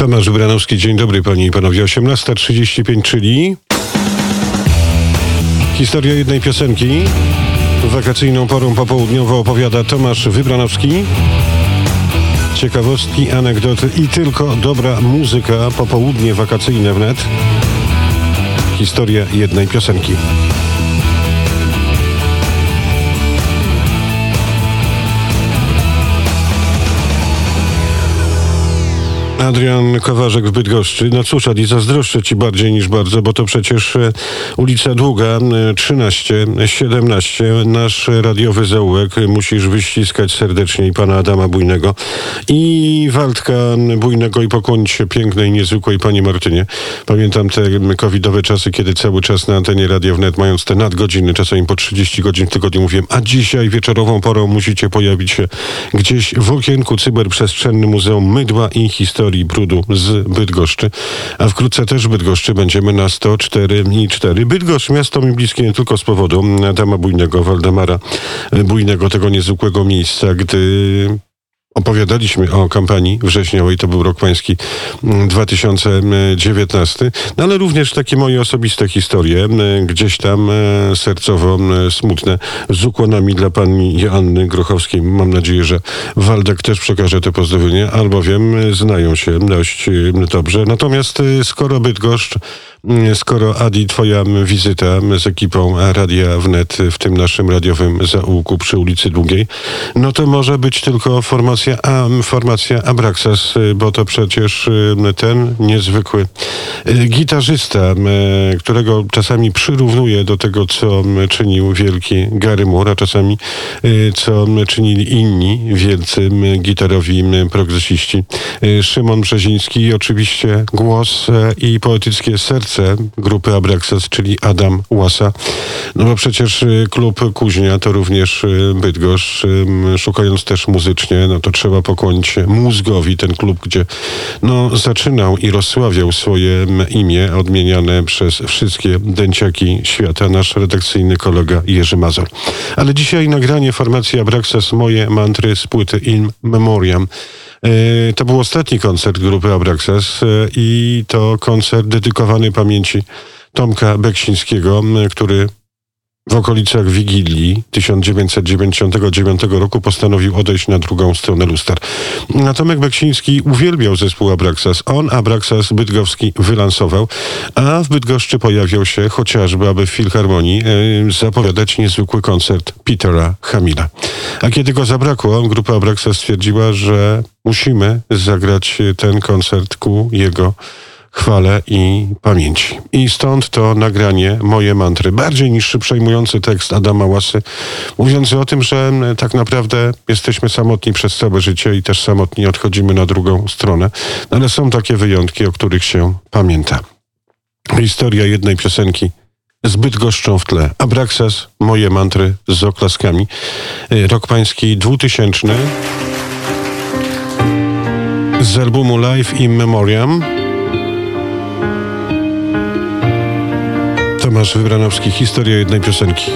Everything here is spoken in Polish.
Tomasz Branowski, dzień dobry panie i panowie. 18.35, czyli historia jednej piosenki. Wakacyjną porą popołudniową opowiada Tomasz Wybranowski. Ciekawostki, anegdoty i tylko dobra muzyka, popołudnie wakacyjne wnet. Historia jednej piosenki. Adrian Kowarzek w Bydgoszczy. No cóż, Adi, zazdroszczę ci bardziej niż bardzo, bo to przecież e, ulica Długa, e, 13, 17, nasz radiowy zaułek. Musisz wyściskać serdecznie i pana Adama Bujnego i Waldka Bujnego i pokłonić się pięknej, niezwykłej pani Martynie. Pamiętam te covidowe czasy, kiedy cały czas na antenie Radia Wnet, mając te nadgodziny, czasami po 30 godzin w tygodniu, mówiłem, a dzisiaj wieczorową porą musicie pojawić się gdzieś w okienku cyberprzestrzennym Muzeum Mydła i Historii Brudu z Bydgoszczy, a wkrótce też Bydgoszczy będziemy na 104 i 4. Bydgoszcz, miasto mi bliskie nie tylko z powodu Adama Bujnego, Waldemara Bujnego, tego niezwykłego miejsca, gdy Opowiadaliśmy o kampanii wrześniowej, to był rok pański 2019, no ale również takie moje osobiste historie, gdzieś tam sercowo smutne, z ukłonami dla pani Joanny Grochowskiej. Mam nadzieję, że Waldek też przekaże te pozdrowienia, albowiem znają się dość dobrze. Natomiast skoro Bydgoszcz skoro Adi, twoja wizyta z ekipą Radia Wnet w tym naszym radiowym zaułku przy ulicy Długiej, no to może być tylko formacja, a, formacja Abraxas, bo to przecież ten niezwykły gitarzysta, którego czasami przyrównuję do tego, co czynił wielki Gary Moore, a czasami co czynili inni wielcy gitarowi progresiści. Szymon Brzeziński oczywiście głos i poetyckie serce grupy Abraxas, czyli Adam Łasa. No bo przecież klub Kuźnia to również Bydgoszcz. Szukając też muzycznie, no to trzeba pokłonić mózgowi. Ten klub, gdzie no, zaczynał i rozsławiał swoje imię, odmieniane przez wszystkie dęciaki świata, nasz redakcyjny kolega Jerzy Mazur. Ale dzisiaj nagranie formacji Abraxas Moje mantry z płyty In Memoriam. To był ostatni koncert grupy Abraxas i to koncert dedykowany pamięci Tomka Beksińskiego, który w okolicach Wigilii 1999 roku postanowił odejść na drugą stronę luster. A Tomek Beksiński uwielbiał zespół Abraxas. On Abraxas bydgowski wylansował, a w Bydgoszczy pojawiał się chociażby, aby w Filharmonii e, zapowiadać niezwykły koncert Petera Hamila. A kiedy go zabrakło, grupa Abraxas stwierdziła, że musimy zagrać ten koncert ku jego chwale i pamięci. I stąd to nagranie Moje mantry. Bardziej niż przejmujący tekst Adama Łasy, mówiący o tym, że tak naprawdę jesteśmy samotni przez całe życie i też samotni odchodzimy na drugą stronę. Ale są takie wyjątki, o których się pamięta. Historia jednej piosenki zbyt goszczą w tle. Abraxas, moje mantry z oklaskami. Rok pański 2000 z albumu Live in Memoriam. Tomasz Wybranowski, historia jednej piosenki.